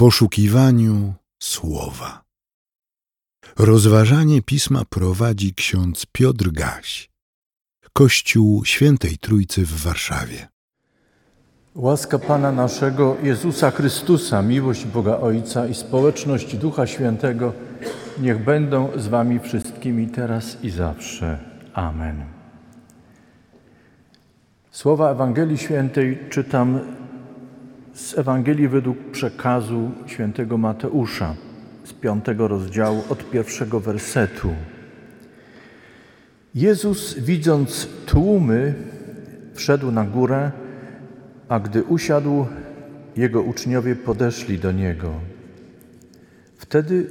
poszukiwaniu słowa. Rozważanie pisma prowadzi ksiądz Piotr Gaś, Kościół Świętej Trójcy w Warszawie. Łaska Pana naszego Jezusa Chrystusa, miłość Boga Ojca i społeczność Ducha Świętego niech będą z Wami wszystkimi teraz i zawsze. Amen. Słowa Ewangelii Świętej czytam z Ewangelii według przekazu świętego Mateusza z piątego rozdziału od pierwszego wersetu. Jezus, widząc tłumy, wszedł na górę, a gdy usiadł, jego uczniowie podeszli do niego. Wtedy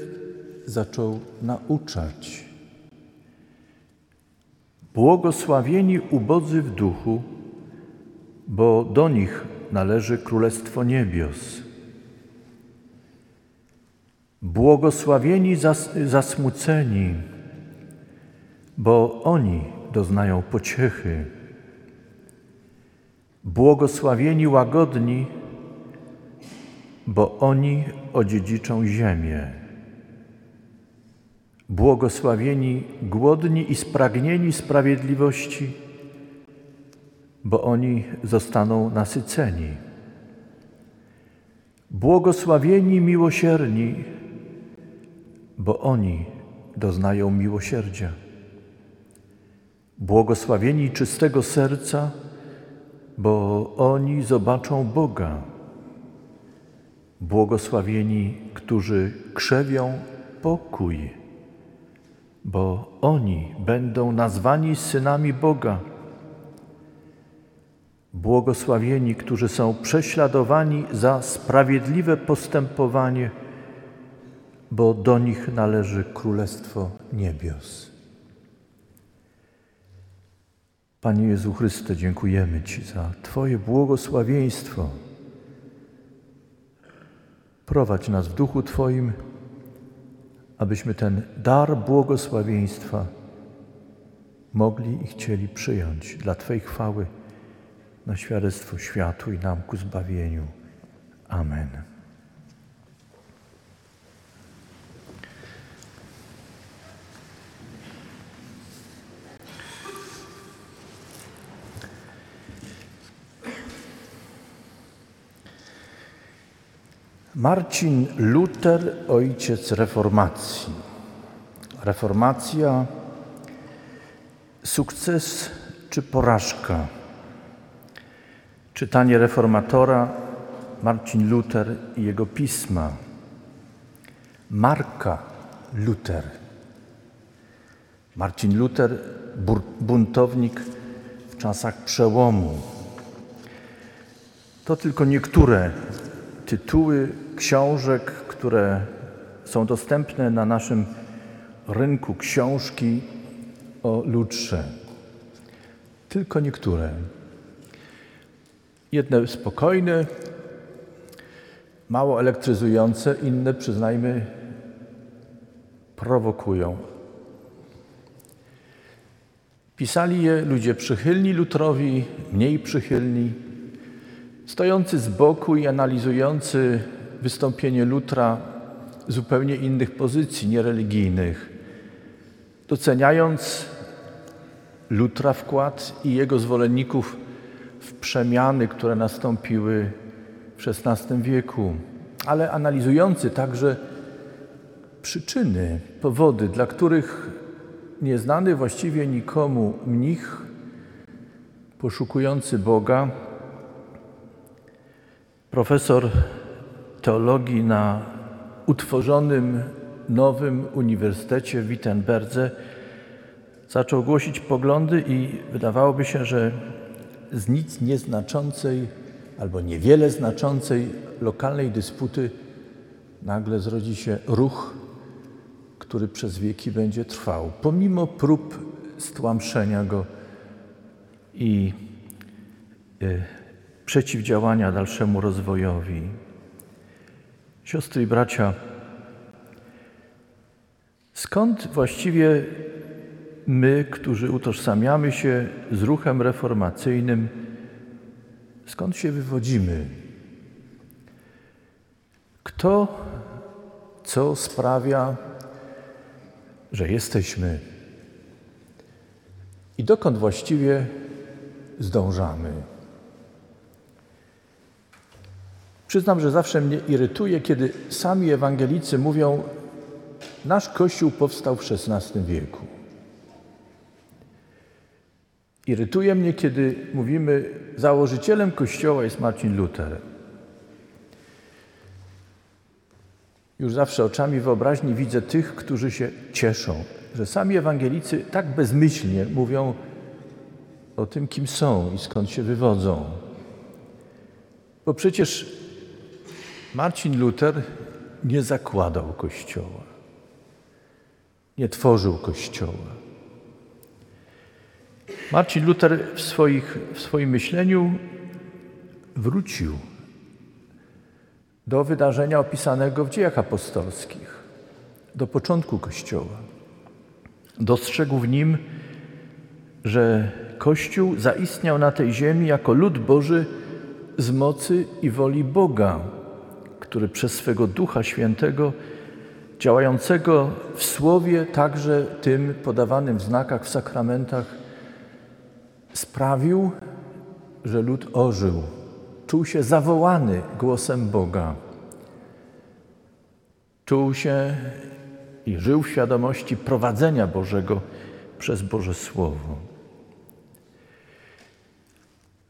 zaczął nauczać. Błogosławieni ubodzy w duchu, bo do nich należy Królestwo Niebios. Błogosławieni zas zasmuceni, bo oni doznają pociechy. Błogosławieni łagodni, bo oni odziedziczą ziemię. Błogosławieni głodni i spragnieni sprawiedliwości, bo oni zostaną nasyceni. Błogosławieni miłosierni, bo oni doznają miłosierdzia. Błogosławieni czystego serca, bo oni zobaczą Boga. Błogosławieni, którzy krzewią pokój, bo oni będą nazwani synami Boga. Błogosławieni, którzy są prześladowani za sprawiedliwe postępowanie, bo do nich należy Królestwo Niebios. Panie Jezu Chryste, dziękujemy Ci za Twoje błogosławieństwo. Prowadź nas w duchu Twoim, abyśmy ten dar błogosławieństwa mogli i chcieli przyjąć dla Twojej chwały na świadectwo światu i nam ku zbawieniu. Amen. Marcin Luther, ojciec reformacji. Reformacja, sukces czy porażka? Czytanie reformatora Marcin Luther i jego pisma. Marka Luther. Marcin Luther, buntownik w czasach przełomu. To tylko niektóre tytuły książek, które są dostępne na naszym rynku książki o Lutrze. Tylko niektóre. Jedne spokojne, mało elektryzujące, inne, przyznajmy, prowokują. Pisali je ludzie przychylni Lutrowi, mniej przychylni, stojący z boku i analizujący wystąpienie Lutra zupełnie innych pozycji, niereligijnych, doceniając Lutra wkład i jego zwolenników przemiany, które nastąpiły w XVI wieku, ale analizujący także przyczyny, powody, dla których nieznany właściwie nikomu mnich, poszukujący Boga, profesor teologii na utworzonym nowym uniwersytecie w Wittenberdze, zaczął głosić poglądy i wydawałoby się, że z nic nieznaczącej albo niewiele znaczącej lokalnej dysputy nagle zrodzi się ruch, który przez wieki będzie trwał, pomimo prób stłamszenia go i y, przeciwdziałania dalszemu rozwojowi. Siostry i bracia, skąd właściwie my, którzy utożsamiamy się z ruchem reformacyjnym, skąd się wywodzimy? Kto co sprawia, że jesteśmy i dokąd właściwie zdążamy. Przyznam, że zawsze mnie irytuje, kiedy sami ewangelicy mówią, nasz Kościół powstał w XVI wieku. Irytuje mnie, kiedy mówimy, założycielem Kościoła jest Marcin Luther. Już zawsze oczami wyobraźni widzę tych, którzy się cieszą, że sami ewangelicy tak bezmyślnie mówią o tym, kim są i skąd się wywodzą. Bo przecież Marcin Luther nie zakładał kościoła, nie tworzył kościoła. Marcin Luther w, swoich, w swoim myśleniu wrócił do wydarzenia opisanego w dziejach apostolskich, do początku Kościoła. Dostrzegł w nim, że Kościół zaistniał na tej ziemi jako lud Boży z mocy i woli Boga, który przez swego Ducha Świętego, działającego w Słowie, także tym podawanym w znakach, w sakramentach, sprawił, że lud ożył, czuł się zawołany głosem Boga. Czuł się i żył w świadomości prowadzenia Bożego przez Boże Słowo.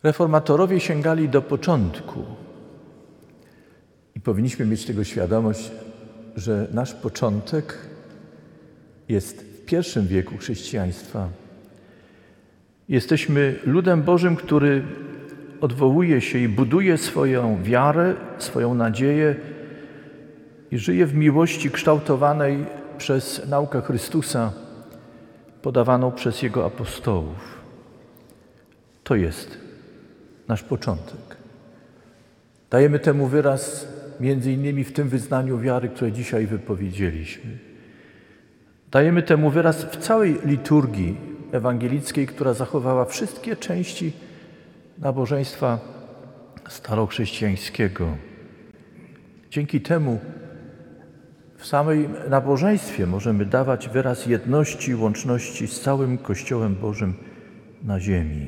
Reformatorowie sięgali do początku i powinniśmy mieć tego świadomość, że nasz początek jest w pierwszym wieku chrześcijaństwa. Jesteśmy ludem Bożym, który odwołuje się i buduje swoją wiarę, swoją nadzieję i żyje w miłości kształtowanej przez naukę Chrystusa, podawaną przez Jego apostołów. To jest nasz początek. Dajemy temu wyraz między innymi w tym wyznaniu wiary, które dzisiaj wypowiedzieliśmy. Dajemy temu wyraz w całej liturgii ewangelickiej, która zachowała wszystkie części nabożeństwa starochrześcijańskiego. Dzięki temu w samej nabożeństwie możemy dawać wyraz jedności i łączności z całym Kościołem Bożym na ziemi.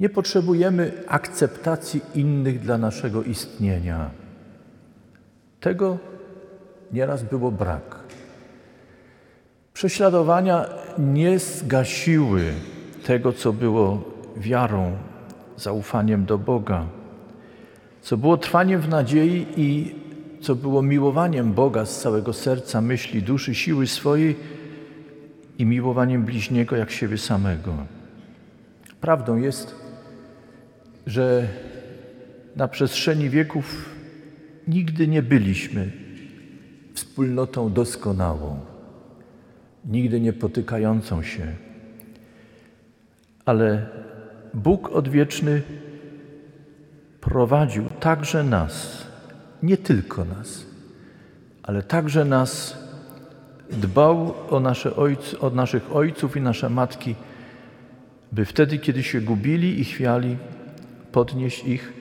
Nie potrzebujemy akceptacji innych dla naszego istnienia. Tego nieraz było brak. Prześladowania nie zgasiły tego, co było wiarą, zaufaniem do Boga, co było trwaniem w nadziei i co było miłowaniem Boga z całego serca, myśli, duszy, siły swojej i miłowaniem bliźniego jak siebie samego. Prawdą jest, że na przestrzeni wieków nigdy nie byliśmy wspólnotą doskonałą, nigdy nie potykającą się, ale Bóg odwieczny prowadził także nas, nie tylko nas, ale także nas, dbał o, nasze ojc, o naszych ojców i nasze matki, by wtedy, kiedy się gubili i chwiali, podnieść ich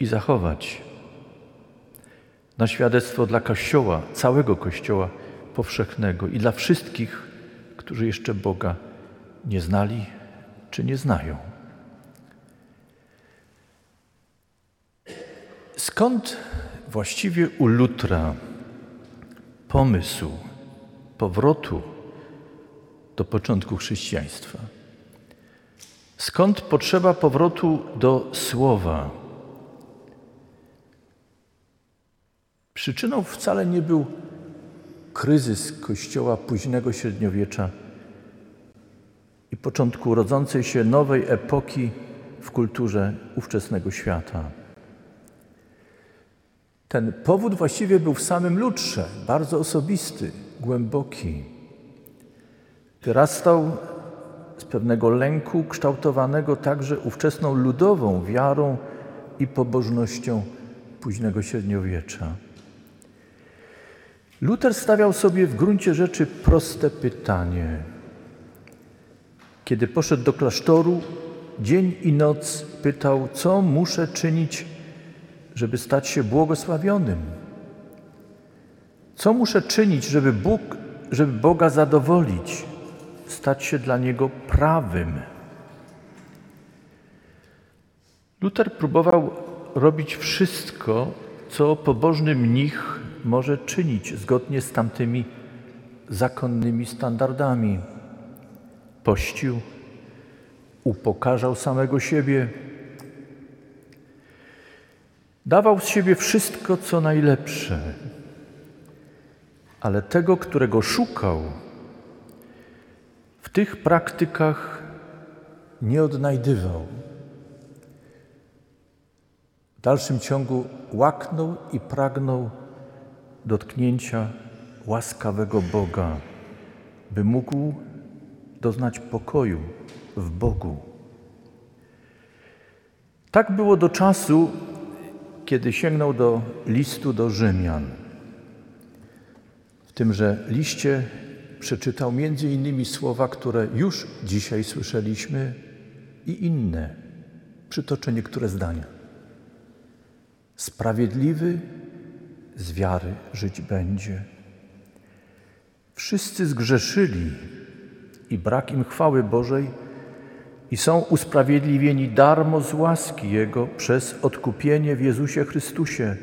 i zachować. Na świadectwo dla Kościoła, całego Kościoła powszechnego i dla wszystkich, którzy jeszcze Boga nie znali czy nie znają. Skąd właściwie u Lutra pomysł powrotu do początku chrześcijaństwa? Skąd potrzeba powrotu do słowa? Przyczyną wcale nie był kryzys Kościoła późnego średniowiecza i początku rodzącej się nowej epoki w kulturze ówczesnego świata. Ten powód właściwie był w samym Lutrze, bardzo osobisty, głęboki. Wyrastał z pewnego lęku, kształtowanego także ówczesną ludową wiarą i pobożnością późnego średniowiecza. Luther stawiał sobie w gruncie rzeczy proste pytanie. Kiedy poszedł do klasztoru, dzień i noc pytał, co muszę czynić, żeby stać się błogosławionym? Co muszę czynić, żeby, Bóg, żeby Boga zadowolić, stać się dla Niego prawym? Luther próbował robić wszystko, co pobożny mnich może czynić zgodnie z tamtymi zakonnymi standardami. Pościł, upokarzał samego siebie, dawał z siebie wszystko, co najlepsze, ale tego, którego szukał, w tych praktykach nie odnajdywał. W dalszym ciągu łaknął i pragnął dotknięcia łaskawego Boga, by mógł doznać pokoju w Bogu. Tak było do czasu, kiedy sięgnął do listu do Rzymian. W tymże liście przeczytał między innymi słowa, które już dzisiaj słyszeliśmy i inne. Przytoczę niektóre zdania. Sprawiedliwy z wiary żyć będzie. Wszyscy zgrzeszyli i brak im chwały Bożej i są usprawiedliwieni darmo z łaski Jego przez odkupienie w Jezusie Chrystusie,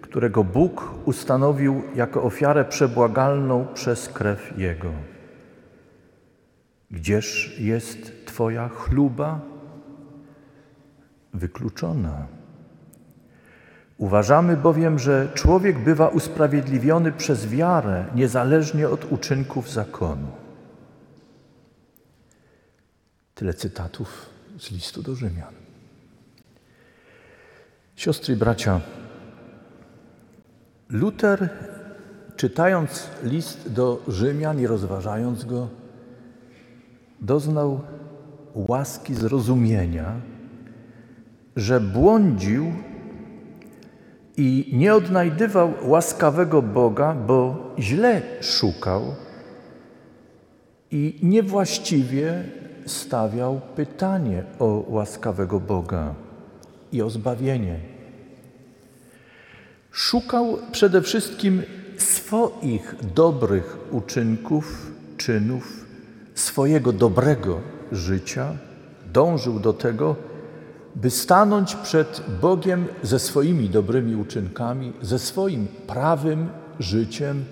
którego Bóg ustanowił jako ofiarę przebłagalną przez krew Jego. Gdzież jest Twoja chluba? Wykluczona. Uważamy bowiem, że człowiek bywa usprawiedliwiony przez wiarę, niezależnie od uczynków zakonu. Tyle cytatów z listu do Rzymian. Siostry bracia, Luter, czytając list do Rzymian i rozważając go, doznał łaski zrozumienia, że błądził i nie odnajdywał łaskawego Boga, bo źle szukał i niewłaściwie stawiał pytanie o łaskawego Boga i o zbawienie. Szukał przede wszystkim swoich dobrych uczynków, czynów, swojego dobrego życia, dążył do tego, by stanąć przed Bogiem ze swoimi dobrymi uczynkami, ze swoim prawym życiem,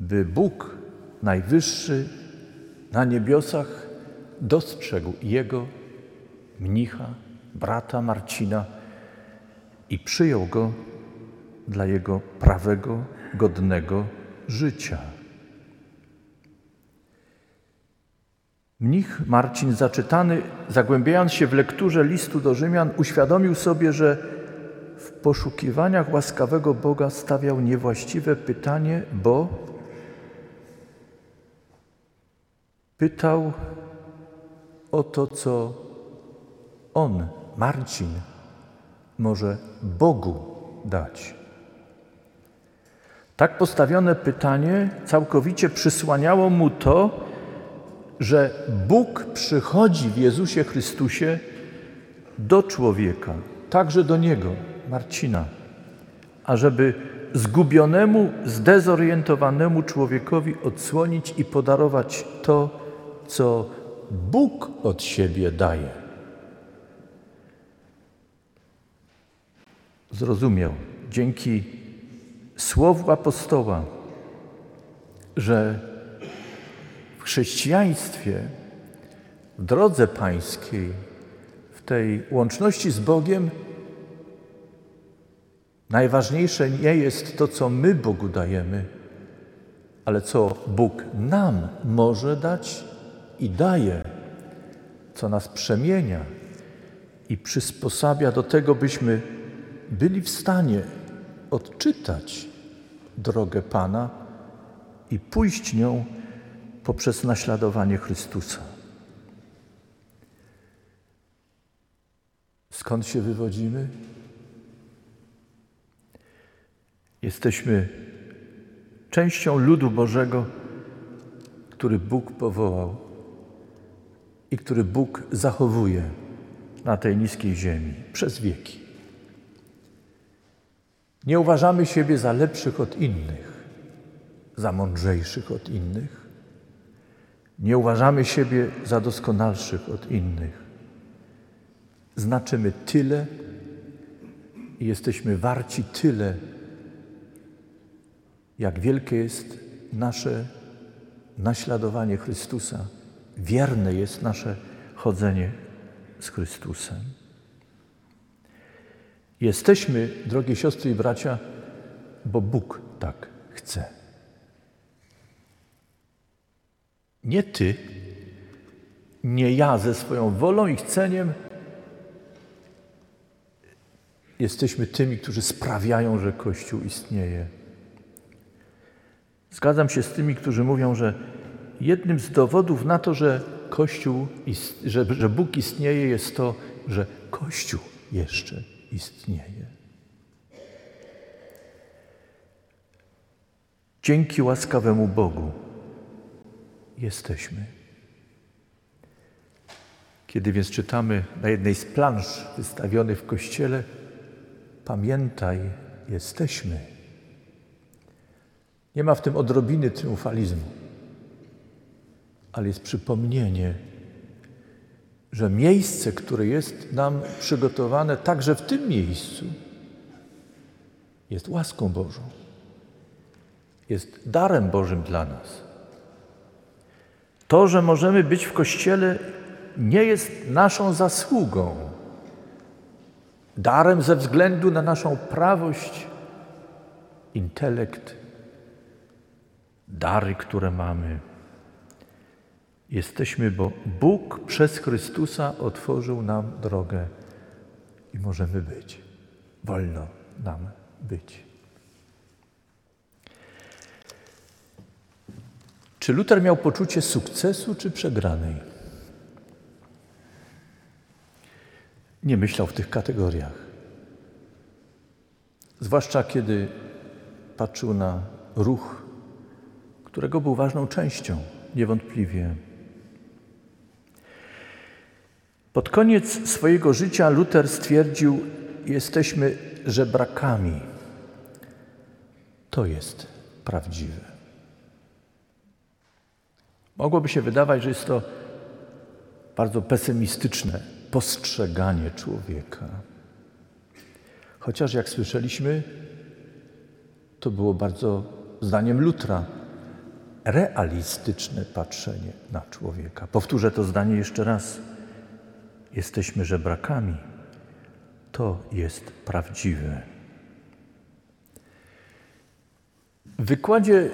by Bóg Najwyższy na niebiosach dostrzegł jego mnicha, brata Marcina i przyjął go dla jego prawego, godnego życia. Mnich Marcin, zaczytany, zagłębiając się w lekturze listu do Rzymian, uświadomił sobie, że w poszukiwaniach łaskawego Boga stawiał niewłaściwe pytanie, bo pytał o to, co on, Marcin, może Bogu dać. Tak postawione pytanie całkowicie przysłaniało mu to, że Bóg przychodzi w Jezusie Chrystusie do człowieka, także do niego, Marcina, ażeby zgubionemu, zdezorientowanemu człowiekowi odsłonić i podarować to, co Bóg od siebie daje. Zrozumiał dzięki słowu apostoła, że w chrześcijaństwie, w drodze pańskiej, w tej łączności z Bogiem, najważniejsze nie jest to, co my Bogu dajemy, ale co Bóg nam może dać i daje, co nas przemienia i przysposabia do tego, byśmy byli w stanie odczytać drogę Pana i pójść nią poprzez naśladowanie Chrystusa. Skąd się wywodzimy? Jesteśmy częścią ludu Bożego, który Bóg powołał i który Bóg zachowuje na tej niskiej ziemi przez wieki. Nie uważamy siebie za lepszych od innych, za mądrzejszych od innych. Nie uważamy siebie za doskonalszych od innych. Znaczymy tyle i jesteśmy warci tyle, jak wielkie jest nasze naśladowanie Chrystusa, wierne jest nasze chodzenie z Chrystusem. Jesteśmy, drogie siostry i bracia, bo Bóg tak chce. Nie ty, nie ja ze swoją wolą i chceniem jesteśmy tymi, którzy sprawiają, że Kościół istnieje. Zgadzam się z tymi, którzy mówią, że jednym z dowodów na to, że Kościół, że, że Bóg istnieje, jest to, że Kościół jeszcze istnieje. Dzięki łaskawemu Bogu jesteśmy. Kiedy więc czytamy na jednej z plansz wystawionych w kościele, pamiętaj, jesteśmy. Nie ma w tym odrobiny triumfalizmu, ale jest przypomnienie, że miejsce, które jest nam przygotowane także w tym miejscu, jest łaską Bożą, jest darem Bożym dla nas. To, że możemy być w Kościele, nie jest naszą zasługą, darem ze względu na naszą prawość, intelekt, dary, które mamy. Jesteśmy, bo Bóg przez Chrystusa otworzył nam drogę i możemy być. Wolno nam być. Czy Luter miał poczucie sukcesu czy przegranej? Nie myślał w tych kategoriach. Zwłaszcza kiedy patrzył na ruch, którego był ważną częścią, niewątpliwie. Pod koniec swojego życia Luther stwierdził: Jesteśmy żebrakami. To jest prawdziwe. Mogłoby się wydawać, że jest to bardzo pesymistyczne postrzeganie człowieka. Chociaż, jak słyszeliśmy, to było bardzo, zdaniem Lutra, realistyczne patrzenie na człowieka. Powtórzę to zdanie jeszcze raz. Jesteśmy żebrakami. To jest prawdziwe. W wykładzie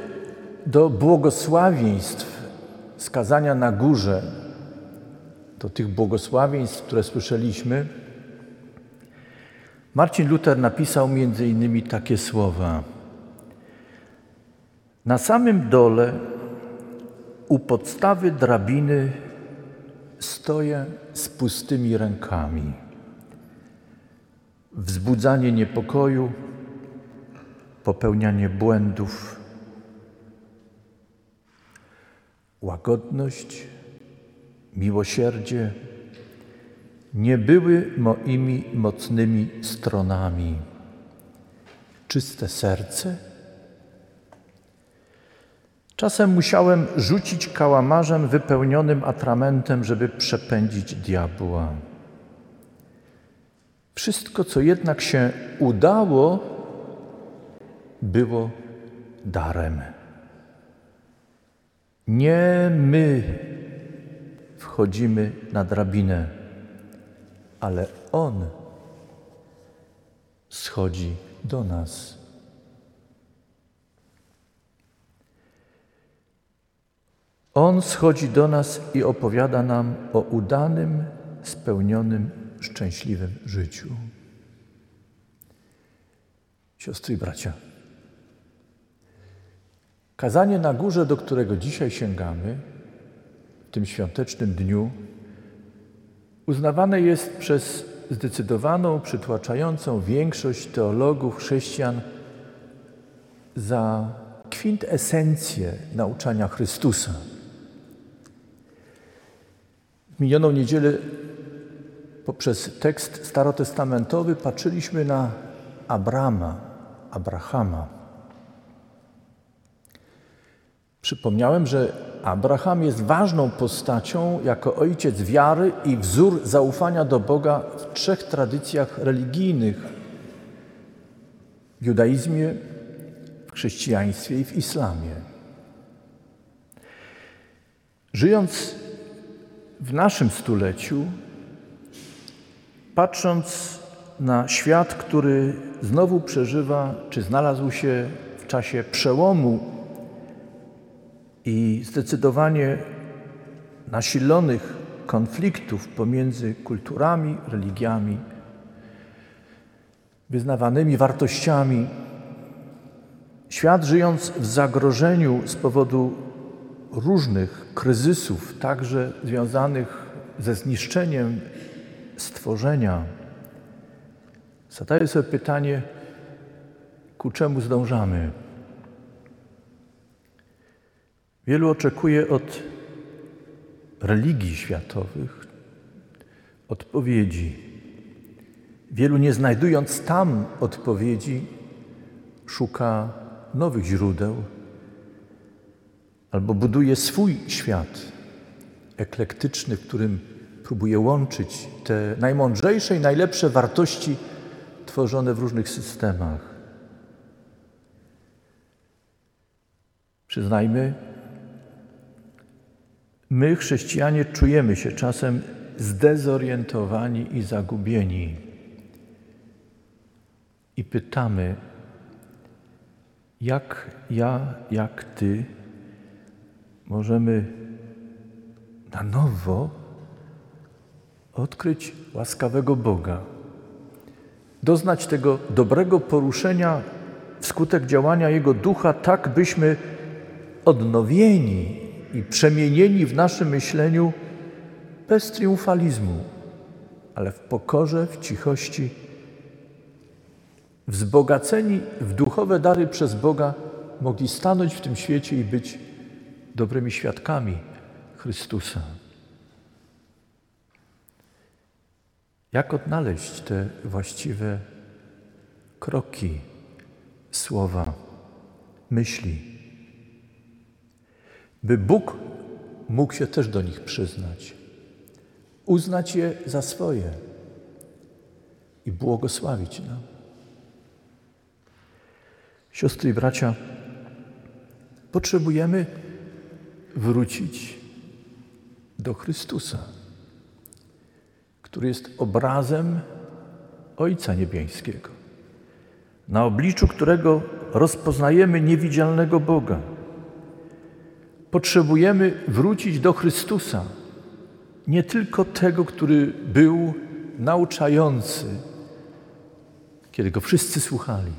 do błogosławieństw skazania na górze, do tych błogosławieństw, które słyszeliśmy, Marcin Luther napisał między innymi takie słowa. Na samym dole, u podstawy drabiny, stoję z pustymi rękami. Wzbudzanie niepokoju, popełnianie błędów, łagodność, miłosierdzie nie były moimi mocnymi stronami. Czyste serce? Czasem musiałem rzucić kałamarzem wypełnionym atramentem, żeby przepędzić diabła. Wszystko, co jednak się udało, było darem. Nie my wchodzimy na drabinę, ale On schodzi do nas. On schodzi do nas i opowiada nam o udanym, spełnionym, szczęśliwym życiu. Siostry i bracia, Kazanie na górze, do którego dzisiaj sięgamy, w tym świątecznym dniu, uznawane jest przez zdecydowaną, przytłaczającą większość teologów, chrześcijan za kwintesencję nauczania Chrystusa. W minioną niedzielę poprzez tekst starotestamentowy patrzyliśmy na Abrama, Abrahama. Przypomniałem, że Abraham jest ważną postacią jako ojciec wiary i wzór zaufania do Boga w trzech tradycjach religijnych: w judaizmie, w chrześcijaństwie i w islamie. Żyjąc w naszym stuleciu, patrząc na świat, który znowu przeżywa, czy znalazł się w czasie przełomu i zdecydowanie nasilonych konfliktów pomiędzy kulturami, religiami, wyznawanymi wartościami. Świat żyjąc w zagrożeniu z powodu różnych kryzysów, także związanych ze zniszczeniem stworzenia, zadaję sobie pytanie, ku czemu zdążamy? Wielu oczekuje od religii światowych odpowiedzi. Wielu nie znajdując tam odpowiedzi, szuka nowych źródeł albo buduje swój świat eklektyczny, w którym próbuje łączyć te najmądrzejsze i najlepsze wartości tworzone w różnych systemach. Przyznajmy, my, chrześcijanie, czujemy się czasem zdezorientowani i zagubieni. I pytamy, jak ja, jak Ty możemy na nowo odkryć łaskawego Boga, doznać tego dobrego poruszenia wskutek działania Jego ducha, tak byśmy odnowieni i przemienieni w naszym myśleniu bez triumfalizmu, ale w pokorze, w cichości, wzbogaceni w duchowe dary przez Boga, mogli stanąć w tym świecie i być dobrymi świadkami Chrystusa. Jak odnaleźć te właściwe kroki, słowa, myśli, by Bóg mógł się też do nich przyznać, uznać je za swoje i błogosławić nam. Siostry i bracia, potrzebujemy wrócić do Chrystusa, który jest obrazem Ojca Niebiańskiego, na obliczu którego rozpoznajemy niewidzialnego Boga. Potrzebujemy wrócić do Chrystusa, nie tylko tego, który był nauczający, kiedy go wszyscy słuchali,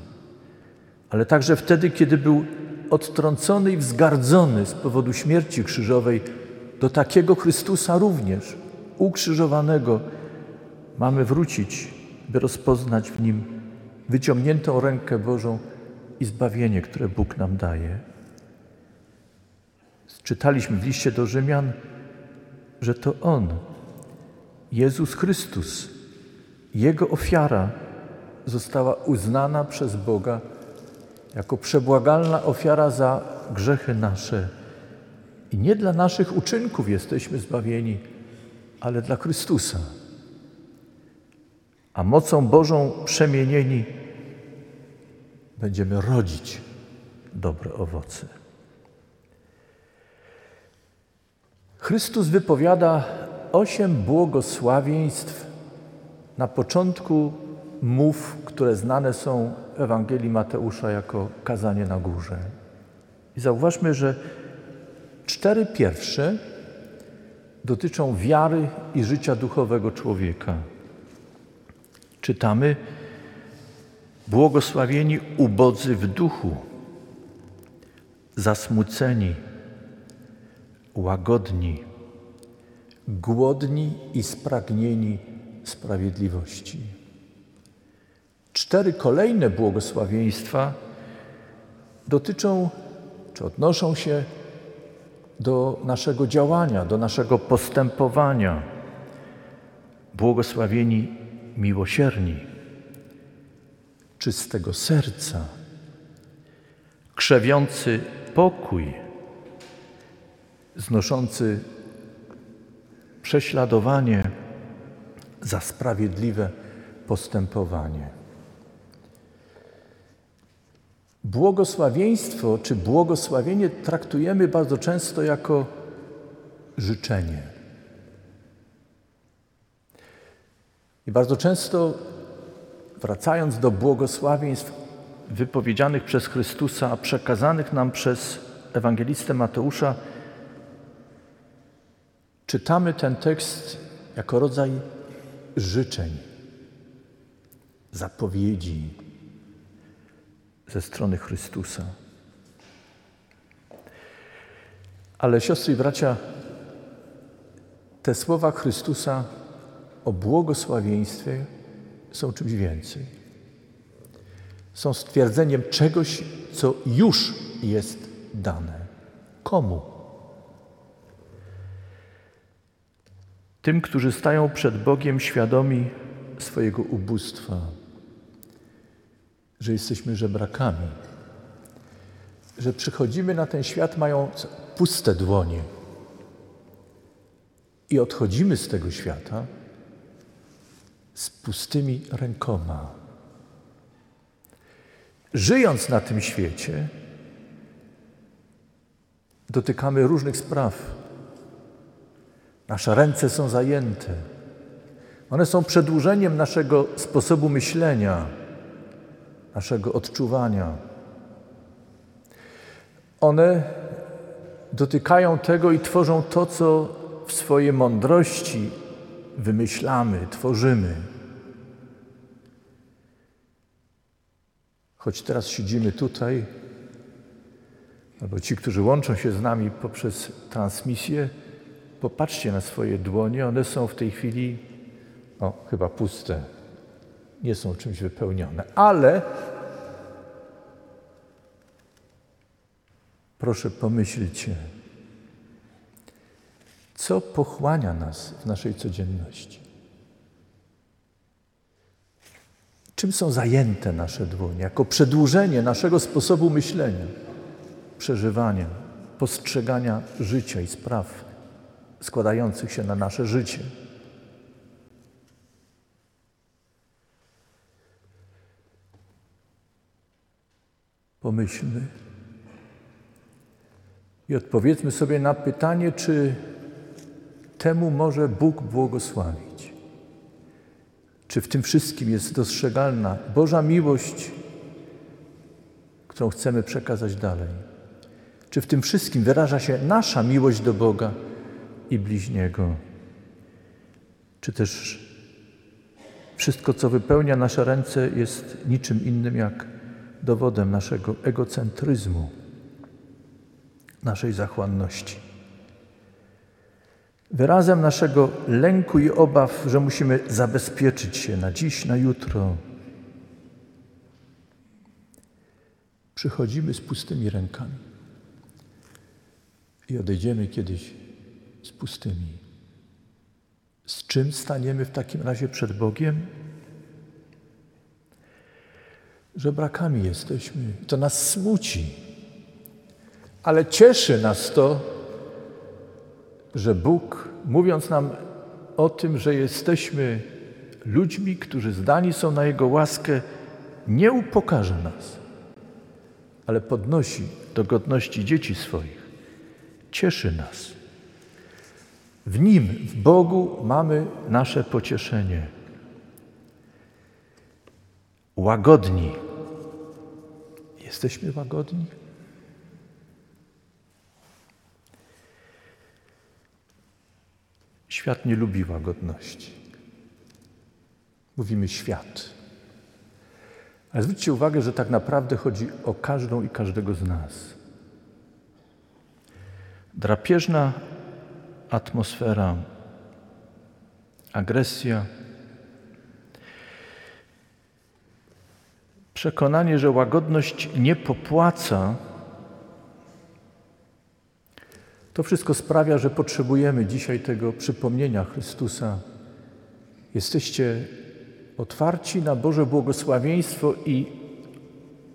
ale także wtedy, kiedy był odtrącony i wzgardzony z powodu śmierci krzyżowej, do takiego Chrystusa również, ukrzyżowanego, mamy wrócić, by rozpoznać w nim wyciągniętą rękę Bożą i zbawienie, które Bóg nam daje. Czytaliśmy w liście do Rzymian, że to On, Jezus Chrystus, Jego ofiara została uznana przez Boga jako przebłagalna ofiara za grzechy nasze. I nie dla naszych uczynków jesteśmy zbawieni, ale dla Chrystusa. A mocą Bożą przemienieni będziemy rodzić dobre owoce. Chrystus wypowiada osiem błogosławieństw na początku mów, które znane są w Ewangelii Mateusza jako kazanie na górze. I zauważmy, że cztery pierwsze dotyczą wiary i życia duchowego człowieka. Czytamy: Błogosławieni ubodzy w duchu, zasmuceni, łagodni, głodni i spragnieni sprawiedliwości. Cztery kolejne błogosławieństwa dotyczą czy odnoszą się do naszego działania, do naszego postępowania. Błogosławieni miłosierni, czystego serca, krzewiący pokój, znoszący prześladowanie za sprawiedliwe postępowanie. Błogosławieństwo czy błogosławienie traktujemy bardzo często jako życzenie. I bardzo często, wracając do błogosławieństw wypowiedzianych przez Chrystusa, a przekazanych nam przez ewangelistę Mateusza, czytamy ten tekst jako rodzaj życzeń, zapowiedzi ze strony Chrystusa. Ale siostry i bracia, te słowa Chrystusa o błogosławieństwie są czymś więcej. Są stwierdzeniem czegoś, co już jest dane. Komu? Tym, którzy stają przed Bogiem świadomi swojego ubóstwa, że jesteśmy żebrakami, że przychodzimy na ten świat mając puste dłonie i odchodzimy z tego świata z pustymi rękoma. Żyjąc na tym świecie, dotykamy różnych spraw. Nasze ręce są zajęte. One są przedłużeniem naszego sposobu myślenia, naszego odczuwania. One dotykają tego i tworzą to, co w swojej mądrości wymyślamy, tworzymy. Choć teraz siedzimy tutaj, albo ci, którzy łączą się z nami poprzez transmisję, popatrzcie na swoje dłonie, one są w tej chwili o, chyba puste, nie są czymś wypełnione, ale proszę pomyślcie, co pochłania nas w naszej codzienności. Czym są zajęte nasze dłonie? Jako przedłużenie naszego sposobu myślenia, przeżywania, postrzegania życia i spraw składających się na nasze życie. Pomyślmy i odpowiedzmy sobie na pytanie, czy temu może Bóg błogosławić. Czy w tym wszystkim jest dostrzegalna Boża miłość, którą chcemy przekazać dalej? Czy w tym wszystkim wyraża się nasza miłość do Boga i bliźniego? Czy też wszystko, co wypełnia nasze ręce, jest niczym innym jak dowodem naszego egocentryzmu, naszej zachłanności? Wyrazem naszego lęku i obaw, że musimy zabezpieczyć się na dziś, na jutro. Przychodzimy z pustymi rękami i odejdziemy kiedyś z pustymi. Z czym staniemy w takim razie przed Bogiem? Że brakami jesteśmy. To nas smuci. Ale cieszy nas to, że Bóg, mówiąc nam o tym, że jesteśmy ludźmi, którzy zdani są na Jego łaskę, nie upokarza nas, ale podnosi do godności dzieci swoich. Cieszy nas. W Nim, w Bogu mamy nasze pocieszenie. Łagodni. Jesteśmy łagodni? Świat nie lubi łagodności. Mówimy świat. Ale zwróćcie uwagę, że tak naprawdę chodzi o każdą i każdego z nas. Drapieżna atmosfera, agresja, przekonanie, że łagodność nie popłaca, to wszystko sprawia, że potrzebujemy dzisiaj tego przypomnienia Chrystusa. Jesteście otwarci na Boże błogosławieństwo i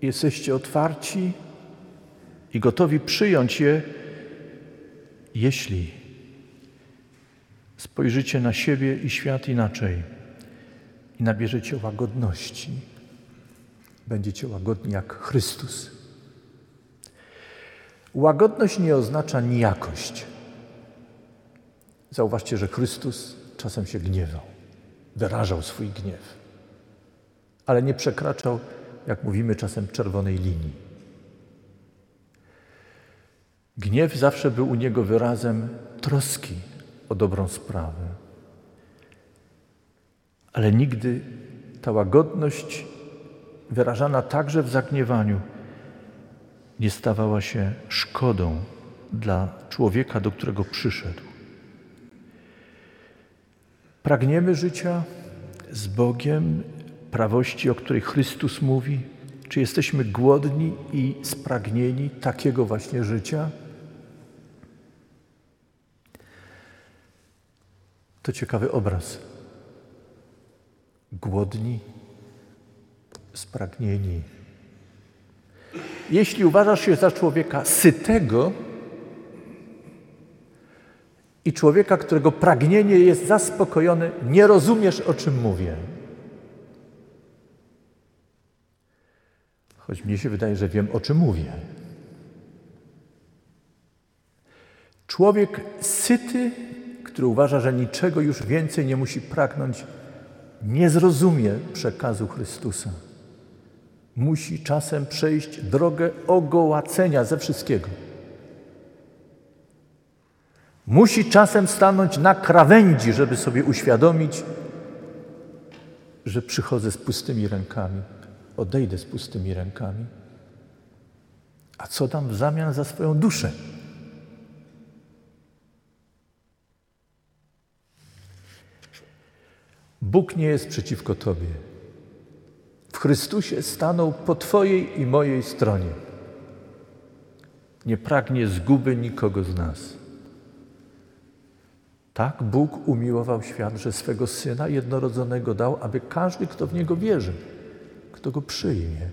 jesteście otwarci i gotowi przyjąć je, jeśli spojrzycie na siebie i świat inaczej i nabierzecie łagodności. Będziecie łagodni jak Chrystus. Łagodność nie oznacza nijakość. Zauważcie, że Chrystus czasem się gniewał, wyrażał swój gniew, ale nie przekraczał, jak mówimy czasem, czerwonej linii. Gniew zawsze był u niego wyrazem troski o dobrą sprawę. Ale nigdy ta łagodność, wyrażana także w zagniewaniu, nie stawała się szkodą dla człowieka, do którego przyszedł. Pragniemy życia z Bogiem, prawości, o której Chrystus mówi? Czy jesteśmy głodni i spragnieni takiego właśnie życia? To ciekawy obraz. Głodni, spragnieni. Jeśli uważasz się za człowieka sytego i człowieka, którego pragnienie jest zaspokojone, nie rozumiesz, o czym mówię. Choć mnie się wydaje, że wiem, o czym mówię. Człowiek syty który uważa, że niczego już więcej nie musi pragnąć, nie zrozumie przekazu Chrystusa. Musi czasem przejść drogę ogołacenia ze wszystkiego. Musi czasem stanąć na krawędzi, żeby sobie uświadomić, że przychodzę z pustymi rękami, odejdę z pustymi rękami. A co dam w zamian za swoją duszę? Bóg nie jest przeciwko Tobie. W Chrystusie stanął po Twojej i mojej stronie. Nie pragnie zguby nikogo z nas. Tak Bóg umiłował świat, że swego Syna jednorodzonego dał, aby każdy, kto w Niego wierzy, kto Go przyjmie,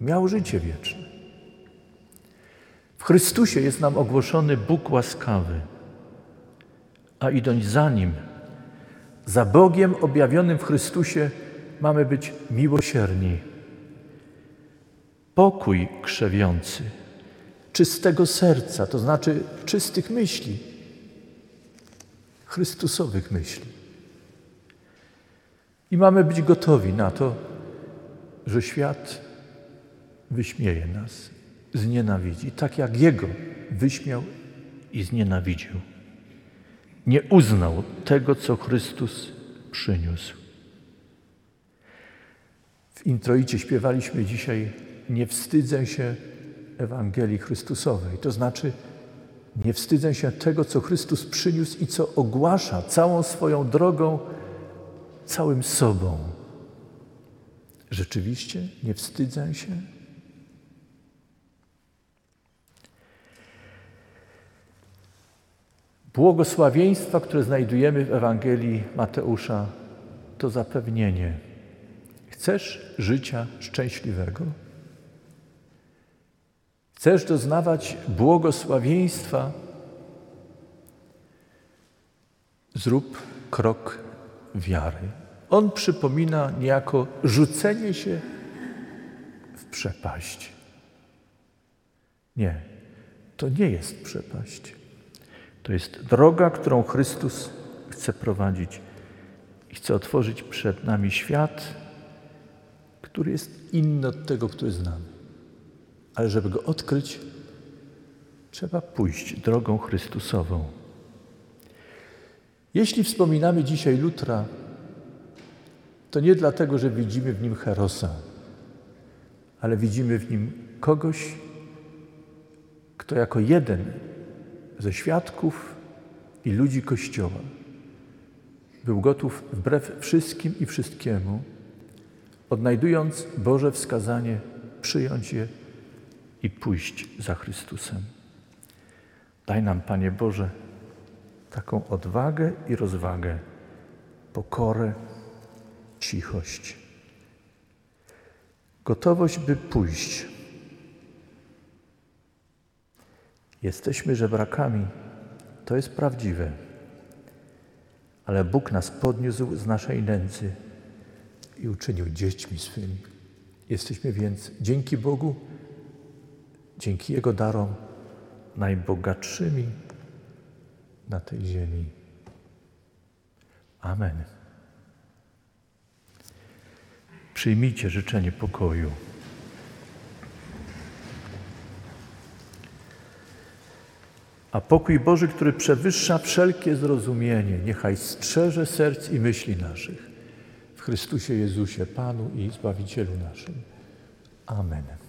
miał życie wieczne. W Chrystusie jest nam ogłoszony Bóg łaskawy, a idąc za Nim, za Bogiem objawionym w Chrystusie mamy być miłosierni. Pokój krzewiący, czystego serca, to znaczy czystych myśli, Chrystusowych myśli. I mamy być gotowi na to, że świat wyśmieje nas, znienawidzi, tak jak Jego wyśmiał i znienawidził nie uznał tego, co Chrystus przyniósł. W introicie śpiewaliśmy dzisiaj nie wstydzę się Ewangelii Chrystusowej, to znaczy nie wstydzę się tego, co Chrystus przyniósł i co ogłasza całą swoją drogą, całym sobą. Rzeczywiście nie wstydzę się Błogosławieństwa, które znajdujemy w Ewangelii Mateusza, to zapewnienie. Chcesz życia szczęśliwego? Chcesz doznawać błogosławieństwa? Zrób krok wiary. On przypomina niejako rzucenie się w przepaść. Nie, to nie jest przepaść. To jest droga, którą Chrystus chce prowadzić i chce otworzyć przed nami świat, który jest inny od tego, który znamy. Ale żeby go odkryć, trzeba pójść drogą Chrystusową. Jeśli wspominamy dzisiaj Lutra, to nie dlatego, że widzimy w nim herosa, ale widzimy w nim kogoś, kto jako jeden ze świadków i ludzi Kościoła. Był gotów wbrew wszystkim i wszystkiemu, odnajdując Boże wskazanie, przyjąć je i pójść za Chrystusem. Daj nam, Panie Boże, taką odwagę i rozwagę, pokorę, cichość, gotowość, by pójść Jesteśmy żebrakami, to jest prawdziwe, ale Bóg nas podniósł z naszej nędzy i uczynił dziećmi swymi. Jesteśmy więc dzięki Bogu, dzięki Jego darom, najbogatszymi na tej ziemi. Amen. Przyjmijcie życzenie pokoju. A pokój Boży, który przewyższa wszelkie zrozumienie, niechaj strzeże serc i myśli naszych w Chrystusie Jezusie, Panu i Zbawicielu naszym. Amen.